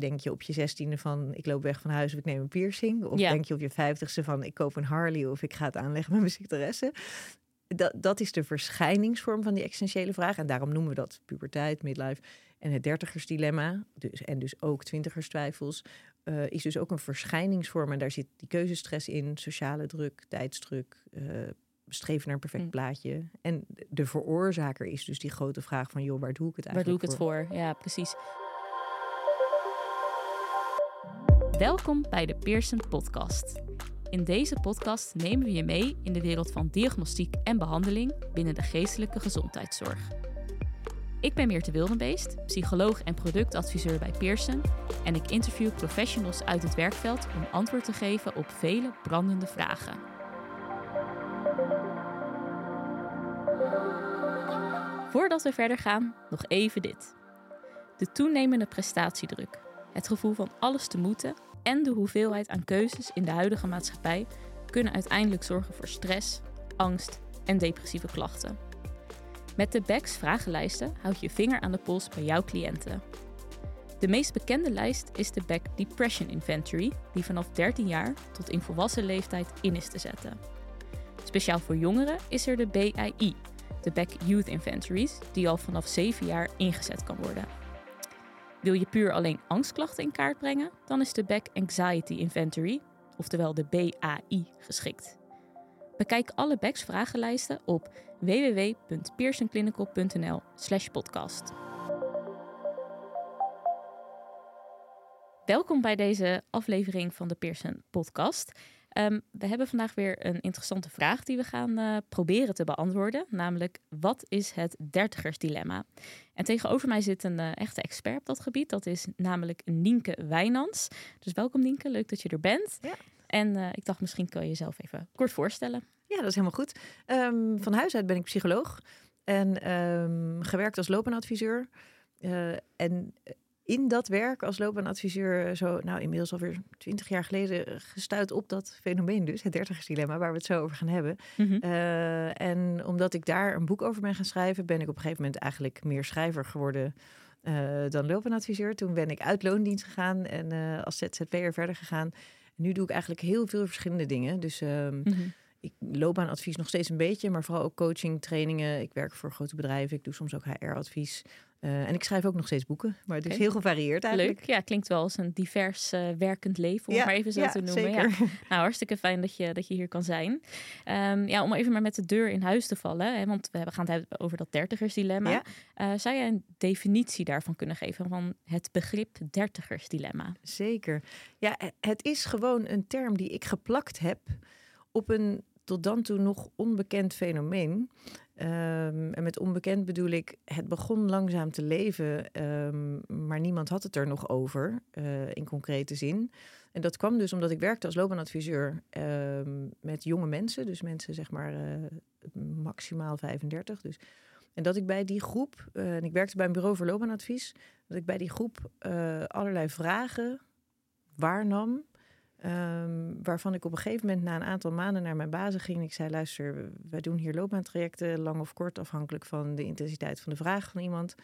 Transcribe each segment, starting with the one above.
denk je op je zestiende van ik loop weg van huis of ik neem een piercing? Of Ja. denk je op je vijftigste van ik koop een Harley of ik ga het aanleggen met mijn secretaresse? Dat, dat is de verschijningsvorm van die existentiële vraag. En daarom noemen we dat puberteit, midlife. En het dertigersdilemma, dus, en dus ook twintigerstwijfels, eh is dus ook een verschijningsvorm. En daar zit die keuzestress in, sociale druk, tijdsdruk, eh, streven naar een perfect Mm. plaatje. En de veroorzaker is dus die grote vraag van, joh, waar doe ik het Waar eigenlijk doe ik het voor? Ja, precies. Welkom bij de Pearson Podcast. In deze podcast nemen we je mee in de wereld van diagnostiek en behandeling binnen de geestelijke gezondheidszorg. Ik ben Meerte Wildenbeest, psycholoog en productadviseur bij Pearson en ik interview professionals uit het werkveld om antwoord te geven op vele brandende vragen. Voordat we verder gaan, nog even dit. De toenemende prestatiedruk, het gevoel van alles te moeten en de hoeveelheid aan keuzes in de huidige maatschappij kunnen uiteindelijk zorgen voor stress, angst en depressieve klachten. Met de BEX vragenlijsten houd je vinger aan de pols bij jouw cliënten. De meest bekende lijst is de BEC Depression Inventory, die vanaf 13 jaar tot in volwassen leeftijd in is te zetten. Speciaal voor jongeren is er de BII, de BEC Youth Inventories, die al vanaf 7 jaar ingezet kan worden. Wil je puur alleen angstklachten in kaart brengen, dan is de BEC Anxiety Inventory, oftewel de BAI, geschikt. Bekijk alle BEC's vragenlijsten op www.pearsonclinical.nl/podcast. Welkom bij deze aflevering van de Pearson Podcast. Ehm, we hebben vandaag weer een interessante vraag die we gaan eh, proberen te beantwoorden. Namelijk, wat is het dertigersdilemma? En tegenover mij zit een eh, echte expert op dat gebied. Dat is namelijk Nienke Wijnands. Dus welkom Nienke, leuk dat je er bent. Ja. En eh, ik dacht, misschien kan je jezelf even kort voorstellen. Ja, dat is helemaal goed. Ehm, van huis uit ben ik psycholoog en ehm, gewerkt als loopbaanadviseur. Eh, en in dat werk als loopbaanadviseur, zo, nou inmiddels alweer twintig jaar geleden, gestuurd op dat fenomeen dus, het dertigersdilemma, waar we het zo over gaan hebben. Mhm. Eh, en omdat ik daar een boek over ben gaan schrijven, ben ik op een gegeven moment eigenlijk meer schrijver geworden eh, dan loopbaanadviseur. Toen ben ik uit loondienst gegaan en eh, als ZZP'er verder gegaan. Nu doe ik eigenlijk heel veel verschillende dingen. Dus Mhm. Ik loopbaanadvies nog steeds een beetje, maar vooral ook coaching, trainingen. Ik werk voor grote bedrijven. Ik doe soms ook HR-advies. Eh, en ik schrijf ook nog steeds boeken. Maar het is heel gevarieerd eigenlijk. Leuk. Ja, klinkt wel als een divers eh, werkend leven, om het maar even zo ja, te noemen. Zeker. Ja. Nou, hartstikke fijn dat je, dat je hier kan zijn. Ehm, ja, om even maar met de deur in huis te vallen, hè, want we hebben- gaan het hebben over dat dertigersdilemma. Eh, zou jij een definitie daarvan kunnen geven van het begrip dertigersdilemma? Zeker. Ja, het is gewoon een term die ik geplakt heb op een tot dan toe nog onbekend fenomeen. Ehm, en met onbekend bedoel ik, het begon langzaam te leven, ehm, maar niemand had het er nog over eh, in concrete zin. En dat kwam dus omdat ik werkte als loopbaanadviseur ehm, met jonge mensen, dus mensen zeg maar eh, maximaal 35. Dus. En dat ik bij die groep, eh, en ik werkte bij een bureau voor loopbaanadvies, dat ik bij die groep allerlei vragen waarnam. Ehm, waarvan ik op een gegeven moment na een aantal maanden naar mijn bazen ging. Ik zei: luister, wij doen hier loopbaantrajecten, lang of kort, afhankelijk van de intensiteit van de vraag van iemand.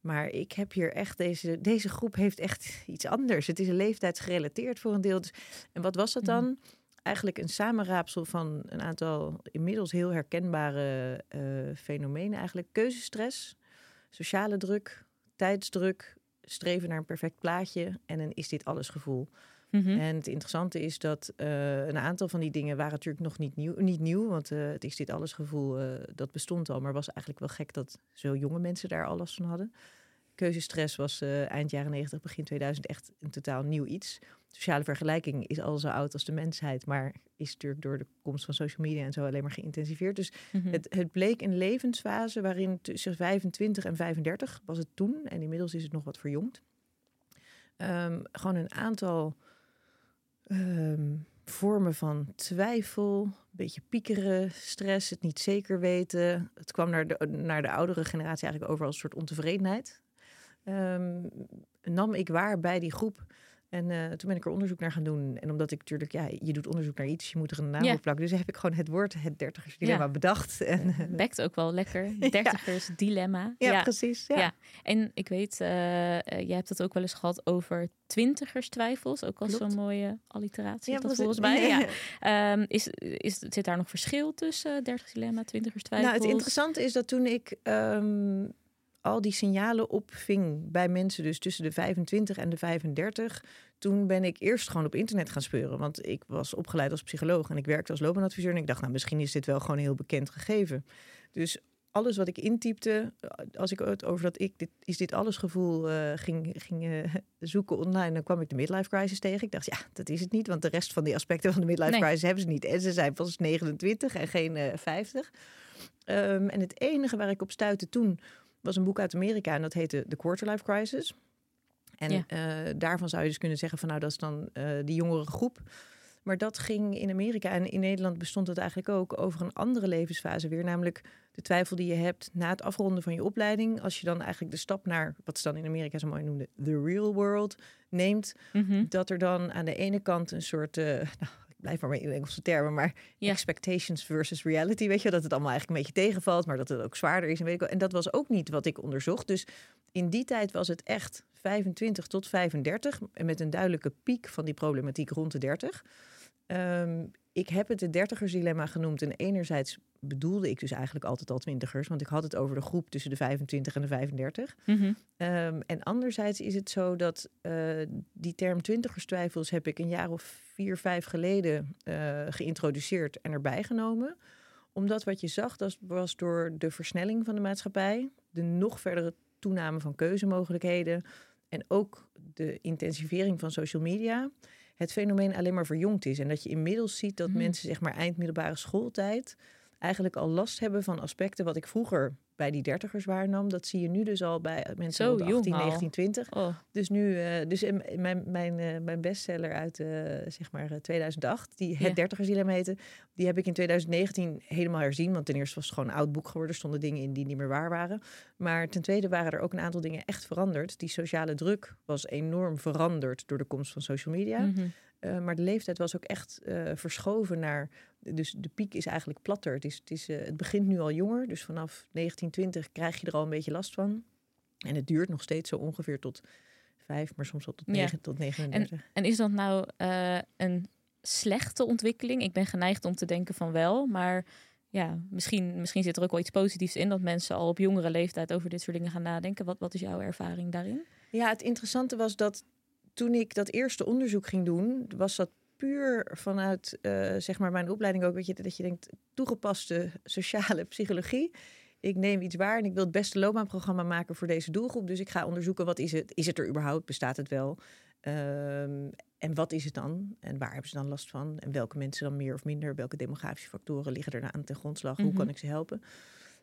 Maar ik heb hier echt deze, deze groep heeft echt iets anders. Het is een leeftijdsgerelateerd voor een deel. Dus- En wat was dat dan? Eigenlijk een samenraapsel van een aantal inmiddels heel herkenbare eh, fenomenen. Eigenlijk keuzestress, sociale druk, tijdsdruk, streven naar een perfect plaatje en een is dit alles gevoel. Mhm. En het interessante is dat eh, een aantal van die dingen waren natuurlijk nog niet nieuw. Niet nieuw want eh, het is dit alles gevoel, eh, dat bestond al. Maar was eigenlijk wel gek dat zo jonge mensen daar al last van hadden. Keuzestress was eind jaren 90, begin 2000 echt een totaal nieuw iets. Sociale vergelijking is al zo oud als de mensheid, maar is natuurlijk door de komst van social media en zo alleen maar geïntensiveerd. Dus Mhm. het, het bleek een levensfase waarin tussen 25 en 35 was het toen, en inmiddels is het nog wat verjongd. Ehm, gewoon een aantal ehm, vormen van twijfel, een beetje piekeren, stress, het niet zeker weten. Het kwam naar de, naar de oudere generatie eigenlijk over als een soort ontevredenheid. Ehm, nam ik waar bij die groep En uh, toen ben ik er onderzoek naar gaan doen. En omdat ik natuurlijk, ja, je doet onderzoek naar iets, je moet er een naam op plakken. Dus heb ik gewoon het woord, het dertigers dilemma, Ja. bedacht. En, eh, Bekt ook wel lekker. Dertigers dilemma. ja, precies. Ja. En ik weet, eh, eh, jij hebt het ook wel eens gehad over twintigers twijfels. Ook Klopt. zo'n mooie alliteratie. Ja, dat volgens mij. Ja. Ehm, is, is, zit daar nog verschil tussen dertigers dilemma, twintigers twijfels? Nou, het interessante is dat toen ik ehm, al die signalen opving bij mensen, dus tussen de 25 en de 35, toen ben ik eerst gewoon op internet gaan speuren. Want ik was opgeleid als psycholoog en ik werkte als loopbaanadviseur. En ik dacht, nou, misschien is dit wel gewoon een heel bekend gegeven. Dus alles wat ik intypte, als ik het over dat ik dit, is dit alles gevoel eh, ging, ging eh, zoeken online, dan kwam ik de midlife crisis tegen. Ik dacht, ja, dat is het niet, want de rest van die aspecten van de midlife Nee. crisis hebben ze niet. En ze zijn pas 29 en geen eh 50. Ehm, en het enige waar ik op stuitte toen was een boek uit Amerika en dat heette The Quarterlife Crisis. En Ja. eh, daarvan zou je dus kunnen zeggen van nou dat is dan eh die jongere groep. Maar dat ging in Amerika en in Nederland bestond het eigenlijk ook over een andere levensfase weer. Namelijk de twijfel die je hebt na het afronden van je opleiding. Als je dan eigenlijk de stap naar wat ze dan in Amerika zo mooi noemden, the real world neemt. Mhm. Dat er dan aan de ene kant een soort, eh, nou, blijf maar in Engelse termen, maar Ja. expectations versus reality. Weet je, dat het allemaal eigenlijk een beetje tegenvalt, maar dat het ook zwaarder is. En, weet ik wel. en dat was ook niet wat ik onderzocht. Dus in die tijd was het echt 25 tot 35 en met een duidelijke piek van die problematiek rond de 30. Ehm, ik heb het de dertigersdilemma genoemd. En enerzijds bedoelde ik dus eigenlijk altijd al twintigers. Want ik had het over de groep tussen de 25 en de 35. Mhm. Ehm, en anderzijds is het zo dat eh, die term twintigerstwijfels heb ik een jaar of vier, vijf geleden eh, geïntroduceerd en erbij genomen. Omdat wat je zag, dat was door de versnelling van de maatschappij, de nog verdere toename van keuzemogelijkheden en ook de intensivering van social media, het fenomeen alleen maar verjongd is. En dat je inmiddels ziet dat Mhm. mensen, zeg maar eind middelbare schooltijd, eigenlijk al last hebben van aspecten wat ik vroeger bij die dertigers waarnam. Dat zie je nu dus al bij mensen Zo rond jong 18, al. 19, 20. Oh, Dus nu, eh, dus in mijn, mijn, eh, mijn bestseller uit eh, zeg maar eh, 2008, die het dertigersdilemma heette, die heb ik in 2019 helemaal herzien. Want ten eerste was het gewoon een oud boek geworden, stonden dingen in die niet meer waar waren. Maar ten tweede waren er ook een aantal dingen echt veranderd. Die sociale druk was enorm veranderd door de komst van social media. mhm. Maar de leeftijd was ook echt verschoven naar. Dus de piek is eigenlijk platter. Het, is, het, is, eh, het begint nu al jonger. Dus vanaf 1920 krijg je er al een beetje last van. En het duurt nog steeds zo ongeveer tot vijf, maar soms wel tot, Ja. negen, tot 39. En is dat nou eh, een slechte ontwikkeling? Ik ben geneigd om te denken van wel, maar ja, misschien, misschien zit er ook wel iets positiefs in dat mensen al op jongere leeftijd over dit soort dingen gaan nadenken. Wat, wat is jouw ervaring daarin? Ja, het interessante was dat toen ik dat eerste onderzoek ging doen, was dat puur vanuit eh, zeg maar mijn opleiding ook, weet je, dat je denkt toegepaste sociale psychologie. Ik neem iets waar en ik wil het beste loopbaanprogramma maken voor deze doelgroep. Dus ik ga onderzoeken wat is het? Is het er überhaupt? Bestaat het wel? Ehm, en wat is het dan? En waar hebben ze dan last van? En welke mensen dan meer of minder? Welke demografische factoren liggen er aan ten grondslag? Hoe Mhm. kan ik ze helpen?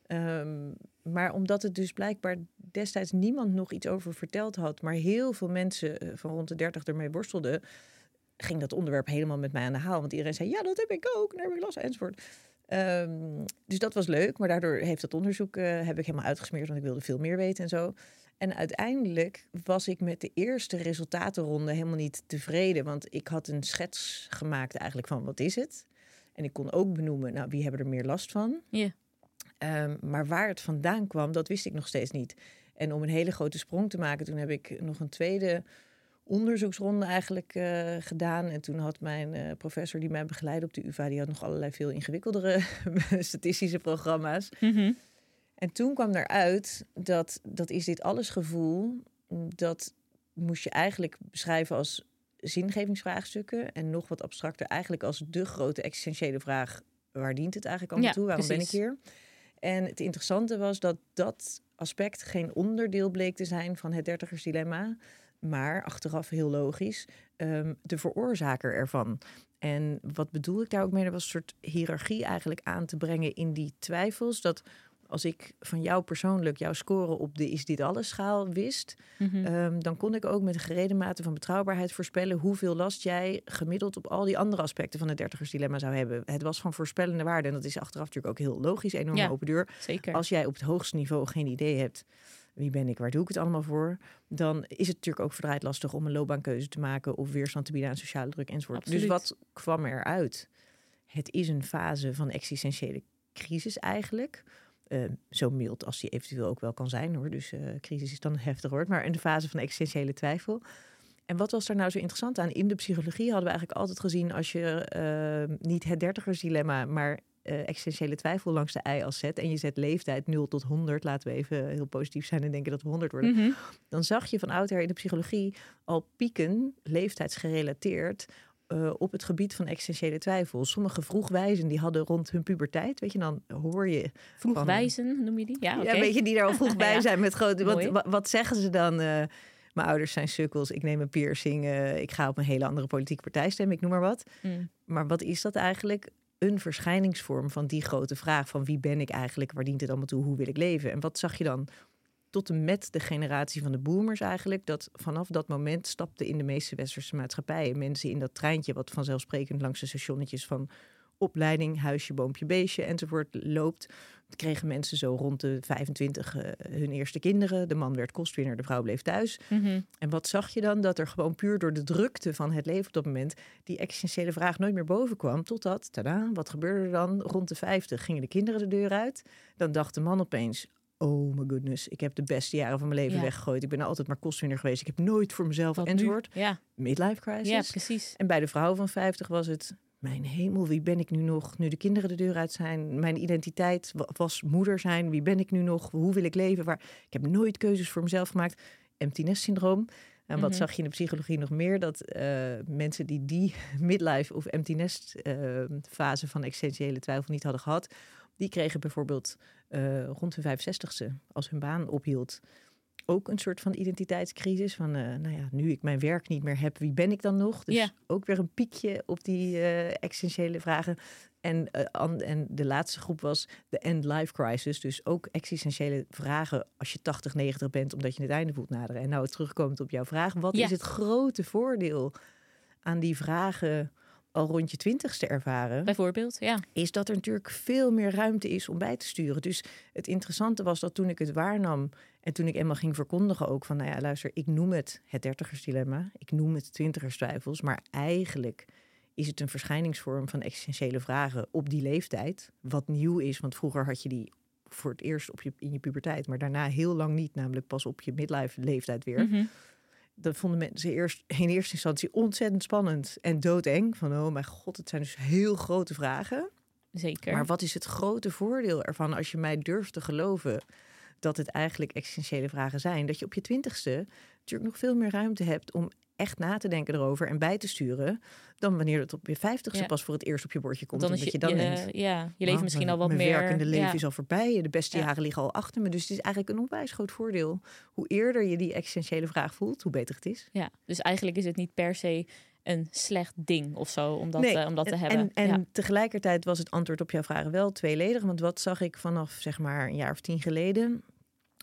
Ehm, maar omdat het dus blijkbaar destijds niemand nog iets over verteld had, maar heel veel mensen eh, van rond de 30 ermee worstelden, ging dat onderwerp helemaal met mij aan de haal. Want iedereen zei: Ja, dat heb ik ook, daar heb ik last enzovoort. Ehm, dus dat was leuk, maar daardoor heeft dat onderzoek eh, heb ik helemaal uitgesmeerd, want ik wilde veel meer weten en zo. En uiteindelijk was ik met de eerste resultatenronde helemaal niet tevreden, want ik had een schets gemaakt eigenlijk van wat is het. En ik kon ook benoemen, nou, wie hebben er meer last van? Ja. Ehm, maar waar het vandaan kwam, dat wist ik nog steeds niet. En om een hele grote sprong te maken, toen heb ik nog een tweede onderzoeksronde eigenlijk eh, gedaan. En toen had mijn eh, professor die mij begeleidde op de UvA, die had nog allerlei veel ingewikkeldere statistische programma's. Mhm. En toen kwam eruit dat dat is dit alles gevoel, dat moest je eigenlijk beschrijven als zingevingsvraagstukken en nog wat abstracter eigenlijk als de grote existentiële vraag: waar dient het eigenlijk allemaal Ja, toe? Waarom ben ik hier? En het interessante was dat dat aspect geen onderdeel bleek te zijn van het dertigersdilemma, maar achteraf heel logisch ehm, de veroorzaker ervan. En wat bedoel ik daar ook mee? Er was een soort hiërarchie eigenlijk aan te brengen in die twijfels. Dat als ik van jou persoonlijk jouw score op de is dit alles schaal wist, Mhm. Ehm, dan kon ik ook met een gereden mate van betrouwbaarheid voorspellen hoeveel last jij gemiddeld op al die andere aspecten van het dertigersdilemma zou hebben. Het was van voorspellende waarde en dat is achteraf natuurlijk ook heel logisch, enorm Ja. open deur. Zeker. Als jij op het hoogste niveau geen idee hebt wie ben ik, waar doe ik het allemaal voor, dan is het natuurlijk ook verdraaid lastig om een loopbaankeuze te maken of weerstand te bieden aan sociale druk enzovoort. Absoluut. Dus wat kwam eruit? Het is een fase van existentiële crisis eigenlijk. Eh, zo mild als die eventueel ook wel kan zijn hoor. Dus eh, crisis is dan een heftig woord, maar in de fase van existentiële twijfel. En wat was daar nou zo interessant aan? In de psychologie hadden we eigenlijk altijd gezien als je eh, niet het dertigersdilemma, maar eh, existentiële twijfel langs de i als zet en je zet leeftijd 0 tot 100, laten we even heel positief zijn en denken dat we 100 worden, Mhm. dan zag je van oudsher in de psychologie al pieken, leeftijdsgerelateerd, eh, op het gebied van existentiële twijfel. Sommige vroegwijzen die hadden rond hun puberteit, weet je, dan hoor je Vroegwijzen noem je die? Ja, ja, weet je, die daar al vroeg bij Ja. zijn met grote. Wat, wat, zeggen ze dan? eh, mijn ouders zijn sukkels, ik neem een piercing, ik ga op een hele andere politieke partij stemmen, ik noem maar wat. Mm. Maar wat is dat eigenlijk? Een verschijningsvorm van die grote vraag van wie ben ik eigenlijk, waar dient het allemaal toe, hoe wil ik leven? En wat zag je dan tot en met de generatie van de boomers eigenlijk? Dat vanaf dat moment stapten in de meeste westerse maatschappijen mensen in dat treintje wat vanzelfsprekend langs de stationnetjes van opleiding, huisje, boompje, beestje enzovoort loopt. Kregen mensen zo rond de 25 eh, hun eerste kinderen. De man werd kostwinner, de vrouw bleef thuis. Mhm. En wat zag je dan? Dat er gewoon puur door de drukte van het leven op dat moment... die existentiële vraag nooit meer boven kwam. Totdat, tada, wat gebeurde er dan? Rond de 50 gingen de kinderen de deur uit. Dan dacht de man opeens... Oh my goodness, ik heb de beste jaren van mijn leven Ja. weggegooid. Ik ben altijd maar kostwinner geweest. Ik heb nooit voor mezelf Wat nu? enzovoort. Ja, Midlife crisis. ja, precies. En bij de vrouw van 50 was het... Mijn hemel, wie ben ik nu nog? Nu de kinderen de deur uit zijn. Mijn identiteit wa- was moeder zijn. Wie ben ik nu nog? Hoe wil ik leven? Waar... Ik heb nooit keuzes voor mezelf gemaakt. Empty nest syndroom. En wat Mhm. zag je in de psychologie nog meer? Dat eh, mensen die die midlife of empty nest eh, fase van existentiële twijfel niet hadden gehad... die kregen bijvoorbeeld eh, rond hun 65ste, als hun baan ophield ook een soort van identiteitscrisis. Van, eh, nou ja, nu ik mijn werk niet meer heb, wie ben ik dan nog? Dus Ja. ook weer een piekje op die eh, existentiële vragen. En, eh, an- en de laatste groep was de end-life crisis. Dus ook existentiële vragen als je 80, 90 bent, omdat je het einde voelt naderen. En nou, terugkomend op jouw vraag. Wat Ja. is het grote voordeel aan die vragen al rond je twintigste ervaren? Bijvoorbeeld, ja. is dat er natuurlijk veel meer ruimte is om bij te sturen. Dus het interessante was dat toen ik het waarnam en toen ik eenmaal ging verkondigen ook van, nou ja, luister, ik noem het het dertigersdilemma, ik noem het twintigerstwijfels, maar eigenlijk is het een verschijningsvorm van existentiële vragen op die leeftijd, wat nieuw is, want vroeger had je die voor het eerst op je, in je puberteit, maar daarna heel lang niet, namelijk pas op je midlife leeftijd weer Mhm. Dat vonden mensen eerst in eerste instantie ontzettend spannend en doodeng. Van oh mijn god, het zijn dus heel grote vragen. Zeker. Maar wat is het grote voordeel ervan als je mij durft te geloven dat het eigenlijk existentiële vragen zijn? Dat je op je twintigste natuurlijk nog veel meer ruimte hebt om echt na te denken erover en bij te sturen. Dan wanneer het op je vijftigste Ja. pas voor het eerst op je bordje komt. dan is dat je, je dan je, denkt. ja, je leven "Oh, misschien mijn- al wat mijn meer. werkende leven ja. is al voorbij. De beste Ja. jaren liggen al achter me. Dus het is eigenlijk een onwijs groot voordeel. Hoe eerder je die existentiële vraag voelt, hoe beter het is. Ja, dus eigenlijk is het niet per se een slecht ding of zo om dat, Nee, eh, om dat te en- hebben. En, en ja. tegelijkertijd was het antwoord op jouw vragen wel tweeledig. Want wat zag ik vanaf zeg maar een jaar of tien geleden?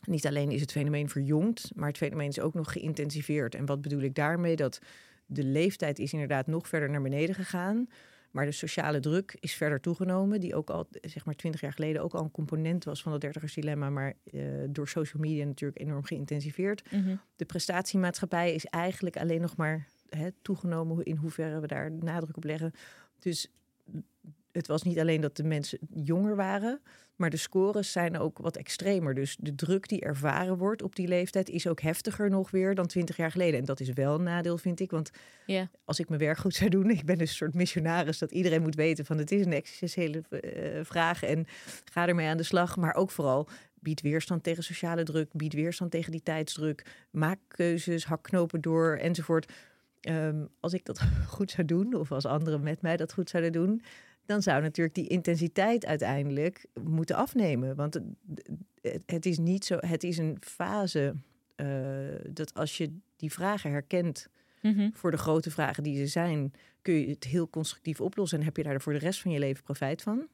Niet alleen is het fenomeen verjongd, maar het fenomeen is ook nog geïntensiveerd. En wat bedoel ik daarmee? Dat de leeftijd is inderdaad nog verder naar beneden gegaan. Maar de sociale druk is verder toegenomen. Die ook al, zeg maar, twintig jaar geleden ook al een component was van het dertigersdilemma. Maar eh, door social media natuurlijk enorm geïntensiveerd Mhm. de prestatiemaatschappij is eigenlijk alleen nog maar hè, toegenomen in hoeverre we daar nadruk op leggen. Dus het was niet alleen dat de mensen jonger waren, maar de scores zijn ook wat extremer. Dus de druk die ervaren wordt op die leeftijd is ook heftiger nog weer dan twintig jaar geleden. En dat is wel een nadeel, vind ik. Want Ja. als ik mijn werk goed zou doen, ik ben dus een soort missionaris dat iedereen moet weten van het is een existentiële eh, vraag en ga ermee aan de slag. Maar ook vooral bied weerstand tegen sociale druk, bied weerstand tegen die tijdsdruk, maak keuzes, hak knopen door enzovoort. Ehm, als ik dat goed zou doen, of als anderen met mij dat goed zouden doen, dan zou natuurlijk die intensiteit uiteindelijk moeten afnemen. Want het, is niet zo, het is een fase eh, dat als je die vragen herkent Mhm. voor de grote vragen die ze zijn, kun je het heel constructief oplossen en heb je daar voor de rest van je leven profijt van.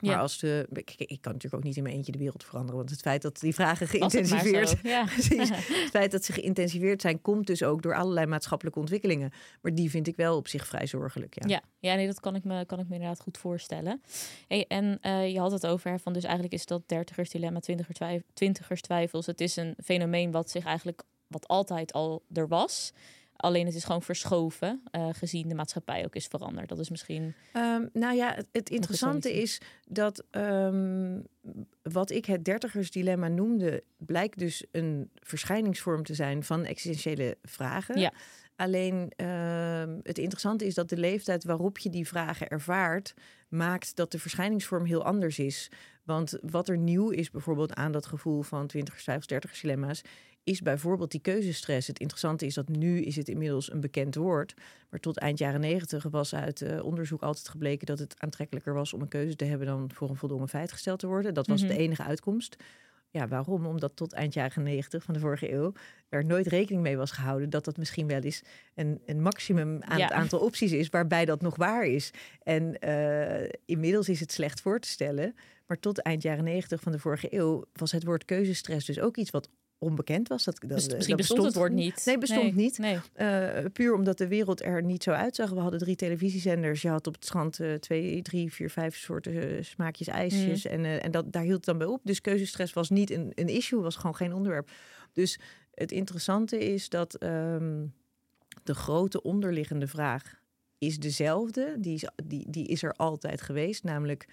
Maar Ja. als de. Ik, ik kan natuurlijk ook niet in mijn eentje de wereld veranderen. Want het feit dat die vragen het geïntensiveerd. zo, Ja. Het feit dat ze geïntensiveerd zijn, komt dus ook door allerlei maatschappelijke ontwikkelingen. Maar die vind ik wel op zich vrij zorgelijk. Ja. Ja, ja nee, dat kan ik, me, kan ik me inderdaad goed voorstellen. Hey, en eh, je had het over, hè, van dus eigenlijk is dat dertigers dilemma, twintigers, twijf, twintigers twijfels. Het is een fenomeen wat zich eigenlijk, wat altijd al er was. Alleen het is gewoon verschoven, eh, gezien de maatschappij ook is veranderd. Dat is misschien... Ehm, nou ja, het, het interessante is dat ehm, wat ik het dertigersdilemma noemde, blijkt dus een verschijningsvorm te zijn van existentiële vragen. Ja. Alleen ehm, het interessante is dat de leeftijd waarop je die vragen ervaart, maakt dat de verschijningsvorm heel anders is. Want wat er nieuw is bijvoorbeeld aan dat gevoel van 20 twijfels, 30 dilemma's, is bijvoorbeeld die keuzestress. Het interessante is dat nu is het inmiddels een bekend woord. Maar tot eind jaren negentig was uit eh, onderzoek altijd gebleken dat het aantrekkelijker was om een keuze te hebben dan voor een voldongen feit gesteld te worden. Dat was Mhm. de enige uitkomst. Ja, waarom? Omdat tot eind jaren negentig van de vorige eeuw er nooit rekening mee was gehouden dat dat misschien wel eens een, een maximum aan Ja. het aantal opties is waarbij dat nog waar is. En eh, inmiddels is het slecht voor te stellen. Maar tot eind jaren negentig van de vorige eeuw was het woord keuzestress dus ook iets wat onbekend was. Dat, dat, Dus dat misschien bestond het woord niet. Nee, bestond niet. Nee. Eh, puur omdat de wereld er niet zo uitzag. We hadden drie televisiezenders. Je had op het strand eh, twee, drie, vier, vijf soorten eh, smaakjes ijsjes. Mhm. En, en dat, daar hield het dan bij op. Dus keuzestress was niet een, een issue, was gewoon geen onderwerp. Dus het interessante is dat ehm, de grote onderliggende vraag is dezelfde. Die is, die, die is er altijd geweest. Namelijk,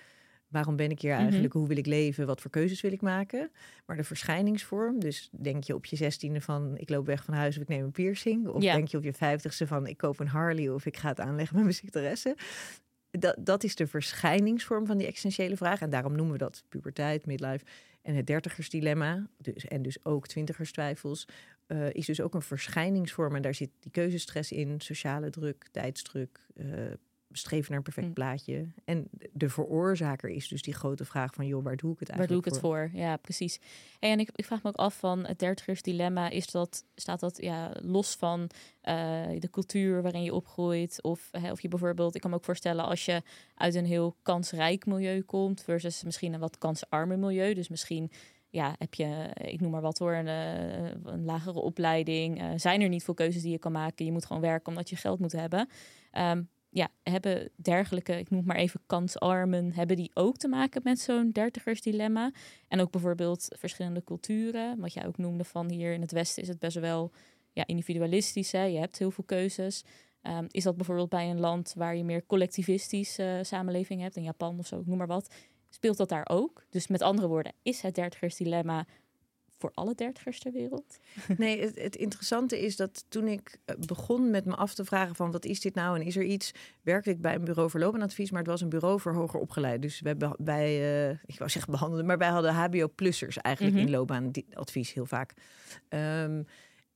waarom ben ik hier Mhm. eigenlijk? Hoe wil ik leven? Wat voor keuzes wil ik maken? Maar de verschijningsvorm, dus denk je op je zestiende van... ik loop weg van huis of ik neem een piercing. Of Ja. denk je op je vijftigste van ik koop een Harley... of ik ga het aanleggen met mijn secretaresse. Dat, dat is de verschijningsvorm van die existentiële vraag. En daarom noemen we dat puberteit, midlife. En het dertigersdilemma, dus, en dus ook twintigerstwijfels... eh is dus ook een verschijningsvorm. En daar zit die keuzestress in, sociale druk, tijdsdruk... eh, streven naar een perfect Mm. plaatje. En de veroorzaker is dus die grote vraag van... joh, waar doe ik het Waar doe ik eigenlijk het voor? Ja, precies. En ik, ik vraag me ook af van het dertigers dilemma. Is dat, staat dat ja, los van eh, de cultuur waarin je opgroeit? Of, hè, of je bijvoorbeeld, ik kan me ook voorstellen als je uit een heel kansrijk milieu komt... versus misschien een wat kansarmer milieu. Dus misschien ja, heb je, ik noem maar wat hoor, een, eh, een lagere opleiding. eh, zijn er niet veel keuzes die je kan maken? Je moet gewoon werken omdat je geld moet hebben. Ehm, ja, hebben dergelijke, ik noem maar even kansarmen, hebben die ook te maken met zo'n dertigersdilemma? En ook bijvoorbeeld verschillende culturen, wat jij ook noemde van hier in het Westen is het best wel ja, individualistisch. Hè? Je hebt heel veel keuzes. Ehm, is dat bijvoorbeeld bij een land waar je meer collectivistische samenleving hebt, in Japan of zo, noem maar wat, speelt dat daar ook? Dus met andere woorden, is het dertigersdilemma voor alle dertigers ter wereld? Nee, het, het interessante is dat toen ik eh, begon met me af te vragen van wat is dit nou en is er iets, werkte ik bij een bureau voor loopbaanadvies, maar het was een bureau voor hoger opgeleid. Dus wij, wij eh, ik wou zeggen behandelden, maar wij hadden HBO-plussers eigenlijk Mhm. in loopbaanadvies heel vaak. Ehm,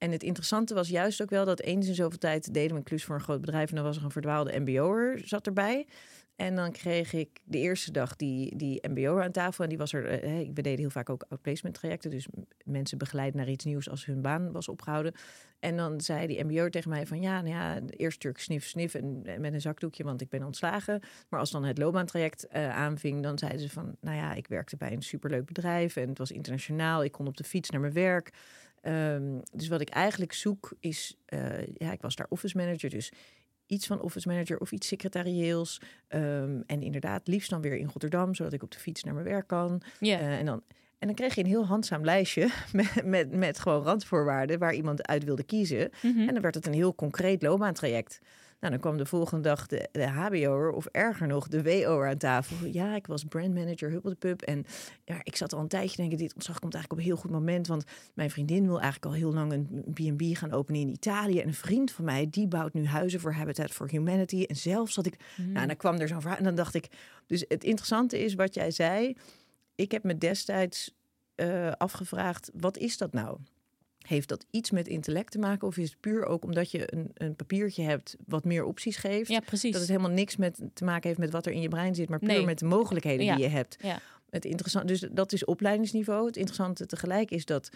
en het interessante was juist ook wel dat eens in zoveel tijd deden we een klus voor een groot bedrijf en dan was er een verdwaalde MBO'er zat erbij. En dan kreeg ik de eerste dag die, die MBO'er aan tafel. En die was er. eh, we deden heel vaak ook outplacement trajecten. Dus mensen begeleiden naar iets nieuws als hun baan was opgehouden. En dan zei die MBO'er tegen mij van ja, nou ja, eerst Turk snif snif en en met een zakdoekje, want ik ben ontslagen. Maar als dan het loopbaantraject eh, aanving, dan zeiden ze van nou ja, ik werkte bij een superleuk bedrijf en het was internationaal. Ik kon op de fiets naar mijn werk. Ehm, dus wat ik eigenlijk zoek is, eh, ja, ik was daar office manager, dus iets van office manager of iets secretarieels. Ehm, en inderdaad, liefst dan weer in Rotterdam, zodat ik op de fiets naar mijn werk kan. Eh, en, dan, en dan kreeg je een heel handzaam lijstje met, met, met gewoon randvoorwaarden waar iemand uit wilde kiezen. Mhm. En dan werd het een heel concreet loopbaantraject. Nou, dan kwam de volgende dag de, de HBO'er of erger nog de WO'er aan tafel. Ja, ik was brandmanager Huppeldepup. En ja, ik zat al een tijdje denken, dit ontslag komt eigenlijk op een heel goed moment. Want mijn vriendin wil eigenlijk al heel lang een B&B gaan openen in Italië. En een vriend van mij, die bouwt nu huizen voor Habitat for Humanity. En zelf zat ik... Mhm. Nou, dan kwam er zo'n verhaal. En dan dacht ik... Dus het interessante is wat jij zei. Ik heb me destijds eh, afgevraagd, wat is dat nou? Heeft dat iets met intellect te maken? Of is het puur ook omdat je een, een papiertje hebt wat meer opties geeft? ja, precies. Dat het helemaal niks met, te maken heeft met wat er in je brein zit, maar puur Nee. met de mogelijkheden Ja. die je hebt. Ja. Het interessant, dus dat is opleidingsniveau. Het interessante tegelijk is dat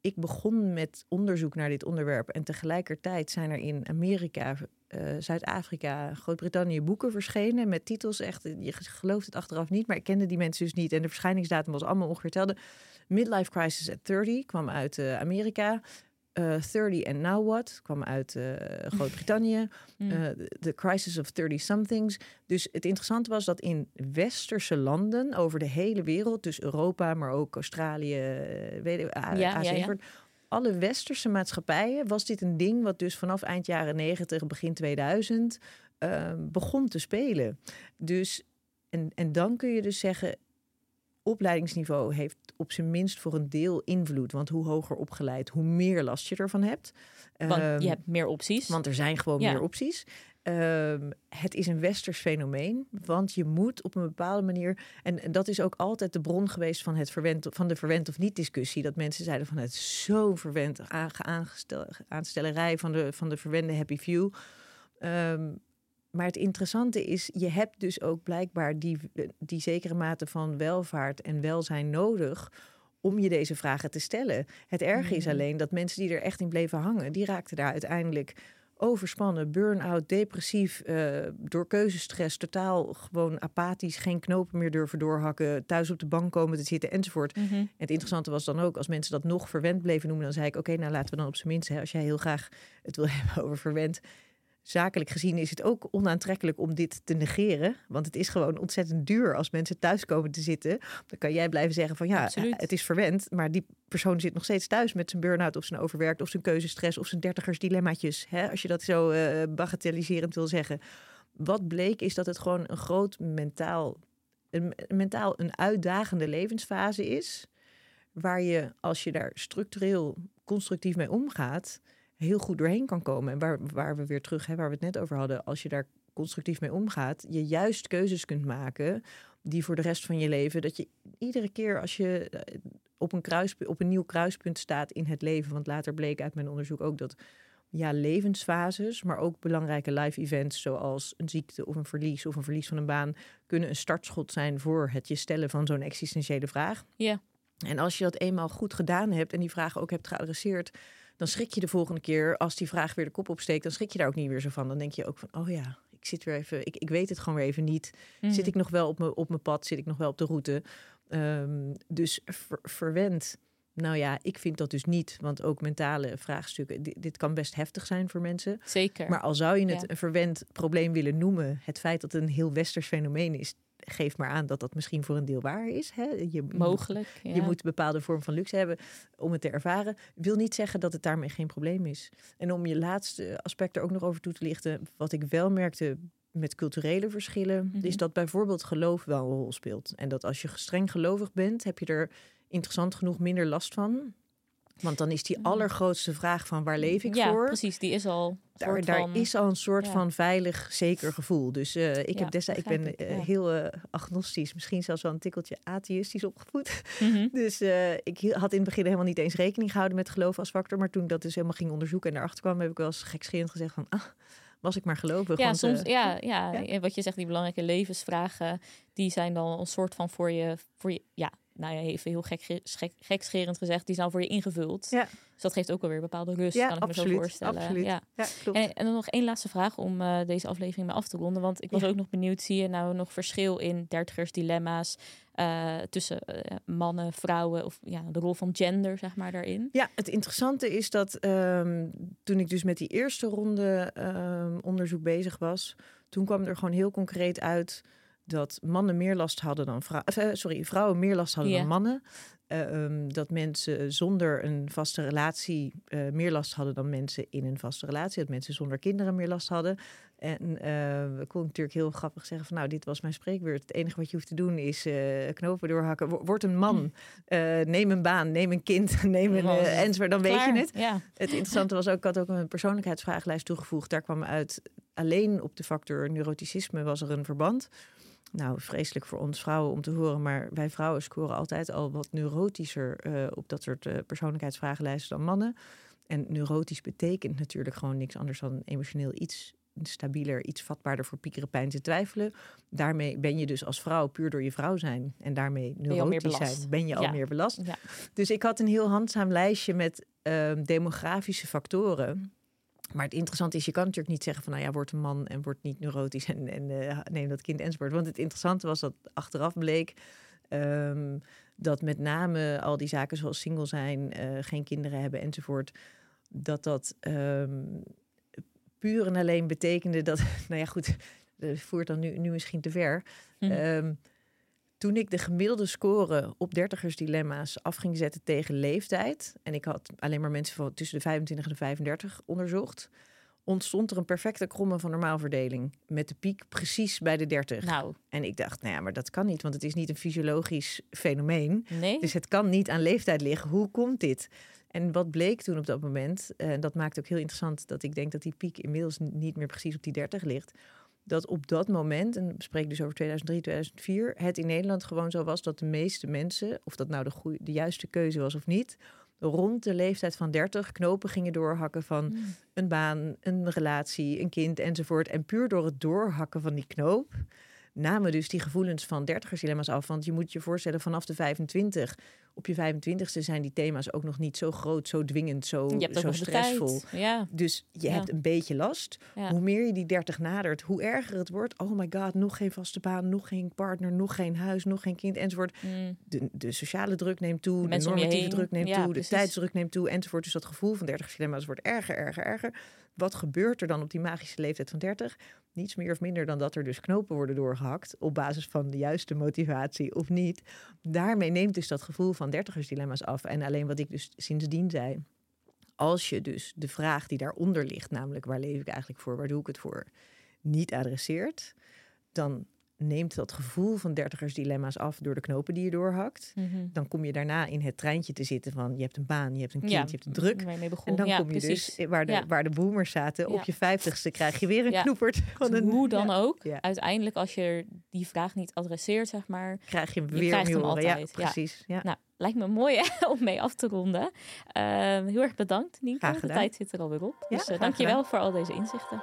ik begon met onderzoek naar dit onderwerp. En tegelijkertijd zijn er in Amerika, uh, Zuid-Afrika, Groot-Brittannië boeken verschenen. Met titels echt, je gelooft het achteraf niet. Maar ik kende die mensen dus niet. En de verschijningsdatum was allemaal ongeveer hetzelfde. Midlife Crisis at 30 kwam uit uh, Amerika. Uh, 30 and Now What kwam uit uh, Groot-Brittannië. Mm. Uh, The Crisis of 30 Somethings. Dus het interessante was dat in westerse landen over de hele wereld, dus Europa, maar ook Australië, weet je, Ja, ja, ja. alle westerse maatschappijen was dit een ding wat dus vanaf eind jaren 90, begin 2000 eh, begon te spelen. Dus, en, en dan kun je dus zeggen, opleidingsniveau heeft op zijn minst voor een deel invloed. Want hoe hoger opgeleid, hoe meer last je ervan hebt. Want Ehm, je hebt meer opties. want er zijn gewoon Ja. meer opties. Ehm, het is een westers fenomeen, want je moet op een bepaalde manier... En, en dat is ook altijd de bron geweest van, het verwend, van de verwend of niet discussie. Dat mensen zeiden van het is zo verwend, aange- aangestel, aanstellerij van de, van de verwende happy few. Ehm, maar het interessante is, je hebt dus ook blijkbaar die, die zekere mate van welvaart en welzijn nodig om je deze vragen te stellen. Het erge is Mhm. alleen dat mensen die er echt in bleven hangen, die raakten daar uiteindelijk overspannen, burn-out, depressief, eh, door keuzestress, totaal gewoon apathisch, geen knopen meer durven doorhakken, thuis op de bank komen te zitten enzovoort. Mhm. En het interessante was dan ook, als mensen dat nog verwend bleven noemen, dan zei ik, oké, nou laten we dan op zijn minst, hè, als jij heel graag het wil hebben over verwend, zakelijk gezien is het ook onaantrekkelijk om dit te negeren. Want het is gewoon ontzettend duur als mensen thuis komen te zitten. Dan kan jij blijven zeggen van ja, Absoluut. het is verwend. Maar die persoon zit nog steeds thuis met zijn burn-out of zijn overwerkt of zijn keuzestress of zijn dertigers dilemmaatjes. Hè, als je dat zo eh, bagatelliserend wil zeggen. Wat bleek is dat het gewoon een groot mentaal, een mentaal een uitdagende levensfase is. Waar je als je daar structureel constructief mee omgaat, heel goed doorheen kan komen. En waar, waar we weer terug, hè, waar we het net over hadden, als je daar constructief mee omgaat, je juist keuzes kunt maken die voor de rest van je leven, dat je iedere keer als je eh, op een, kruis, op een nieuw kruispunt staat in het leven, want later bleek uit mijn onderzoek ook dat ja, levensfases, maar ook belangrijke live events zoals een ziekte of een verlies of een verlies van een baan, kunnen een startschot zijn voor het je stellen van zo'n existentiële vraag. Ja. En als je dat eenmaal goed gedaan hebt en die vraag ook hebt geadresseerd, dan schrik je de volgende keer, als die vraag weer de kop opsteekt, dan schrik je daar ook niet meer zo van. Dan denk je ook van, oh ja, ik zit weer even, ik, ik weet het gewoon weer even niet. Mhm. Zit ik nog wel op mijn op mijn pad? Zit ik nog wel op de route? Ehm, dus ver- verwend. Nou ja, ik vind dat dus niet. Want ook mentale vraagstukken, di- dit kan best heftig zijn voor mensen. Zeker. Maar al zou je het Ja. een verwend probleem willen noemen, het feit dat het een heel westers fenomeen is, geeft maar aan dat dat misschien voor een deel waar is. Hè? Je, Mogelijk. Ja. je moet een bepaalde vorm van luxe hebben om het te ervaren. Wil niet zeggen dat het daarmee geen probleem is. En om je laatste aspect er ook nog over toe te lichten. Wat ik wel merkte met culturele verschillen, Mhm. is dat bijvoorbeeld geloof wel een rol speelt. En dat als je streng gelovig bent, heb je er interessant genoeg minder last van. Want dan is die Mhm. allergrootste vraag van waar leef ik ja, voor? precies. Die is al. Daar, daar van- is al een soort ja. van veilig, zeker gevoel. Dus eh, ik, Ja, heb destijds, ik ben eh, ja. heel eh, agnostisch, misschien zelfs wel een tikkeltje atheïstisch opgevoed. Mhm. Dus ik had in het begin helemaal niet eens rekening gehouden met geloof als factor. Maar toen ik dat dus helemaal ging onderzoeken en daarachter kwam, heb ik wel eens gekscherend gezegd van, ah, was ik maar gelovig. Ja, want, soms, ja, ja, ja. wat je zegt, die belangrijke levensvragen, die zijn dan een soort van voor je, voor je ja, nou ja, even heel gek, gek, gekscherend gezegd, die zijn voor je ingevuld. Ja. Dus dat geeft ook alweer bepaalde rust, ja, kan ik me absoluut, zo voorstellen. absoluut. Ja. Ja, klopt. En, en dan nog één laatste vraag om eh, deze aflevering mee af te ronden. Want ik was ook nog benieuwd, zie je nou nog verschil in dertigers dilemma's eh, tussen eh, mannen, vrouwen of ja, de rol van gender, zeg maar, daarin? Ja, het interessante is dat ehm, toen ik dus met die eerste ronde ehm, onderzoek bezig was, toen kwam er gewoon heel concreet uit dat mannen meer last hadden dan vrouwen. sorry, vrouwen meer last hadden dan mannen. Eh, ehm, dat mensen zonder een vaste relatie eh, meer last hadden dan mensen in een vaste relatie. Dat mensen zonder kinderen meer last hadden. En eh ik kon natuurlijk heel grappig zeggen van nou, dit was mijn spreekbeurt. Het enige wat je hoeft te doen is eh, knopen doorhakken. Wo- Word een man. Eh, neem een baan, neem een kind, neem een eh, enzovoort. Dan weet je het. Ja. Het interessante was ook, ik had ook een persoonlijkheidsvragenlijst toegevoegd. Daar kwam uit, alleen op de factor neuroticisme was er een verband. Nou, vreselijk voor ons vrouwen om te horen, maar wij vrouwen scoren altijd al wat neurotischer eh, op dat soort eh, persoonlijkheidsvragenlijsten dan mannen. En neurotisch betekent natuurlijk gewoon niks anders dan emotioneel iets stabieler, iets vatbaarder voor piekeren, pijn te twijfelen. Daarmee ben je dus als vrouw puur door je vrouw zijn en daarmee neurotisch zijn, ben je al meer belast. Ja. Dus ik had een heel handzaam lijstje met ehm, demografische factoren. Maar het interessante is, je kan natuurlijk niet zeggen van, nou ja, word een man en word niet neurotisch en, en uh, neem dat kind enzovoort. Want het interessante was dat achteraf bleek ehm, dat met name al die zaken zoals single zijn, uh, geen kinderen hebben enzovoort, dat dat um, puur en alleen betekende dat, nou ja, goed, dat voert dan nu, nu misschien te ver. Hm. Um, toen ik de gemiddelde score op dertigersdilemma's af ging zetten tegen leeftijd, en ik had alleen maar mensen van tussen de 25 en de 35 onderzocht, ontstond er een perfecte kromme van normaalverdeling. Met de piek precies bij de 30. Nou. En ik dacht, nou ja, maar dat kan niet, want het is niet een fysiologisch fenomeen. Nee. Dus het kan niet aan leeftijd liggen. Hoe komt dit? En wat bleek toen op dat moment, en dat maakt ook heel interessant dat ik denk dat die piek inmiddels niet meer precies op die 30 ligt dat op dat moment, en we spreken dus over 2003, 2004, het in Nederland gewoon zo was dat de meeste mensen, of dat nou de, goeie, de juiste keuze was of niet, rond de leeftijd van 30 knopen gingen doorhakken van hmm. een baan, een relatie, een kind enzovoort. En puur door het doorhakken van die knoop namen dus die gevoelens van dertigersdilemma's af. Want je moet je voorstellen, vanaf de 25, op je 25ste zijn die thema's ook nog niet zo groot, zo dwingend, zo, zo stressvol. Ja. Dus je hebt een beetje last. Hoe meer je die 30 nadert, hoe erger het wordt. Oh my god, nog geen vaste baan, nog geen partner, nog geen huis, nog geen kind enzovoort. Mm. De, de sociale druk neemt toe, de, de normatieve druk neemt toe, de tijdsdruk neemt toe enzovoort. Dus dat gevoel van dertigersdilemma's wordt erger, erger, erger. Wat gebeurt er dan op die magische leeftijd van 30? Niets meer of minder dan dat er dus knopen worden doorgehakt op basis van de juiste motivatie of niet. Daarmee neemt dus dat gevoel van dertigersdilemma's af. En alleen wat ik dus sindsdien zei, als je dus de vraag die daaronder ligt, namelijk waar leef ik eigenlijk voor, waar doe ik het voor, niet adresseert, dan neemt dat gevoel van dertigersdilemma's af door de knopen die je doorhakt. Mhm. Dan kom je daarna in het treintje te zitten van je hebt een baan, je hebt een kind, je hebt een druk. En dan kom je dus waar de, waar de boomers zaten. Op je vijftigste krijg je weer een knoepert. Van een, hoe dan ook. Uiteindelijk als je die vraag niet adresseert, zeg maar. Krijg je weer je hem altijd. Ja, precies. Ja. Nou, lijkt me mooi om mee af te ronden. Uh, heel erg bedankt, Nienke. De tijd zit er alweer op. Dus uh, dank je wel voor al deze inzichten.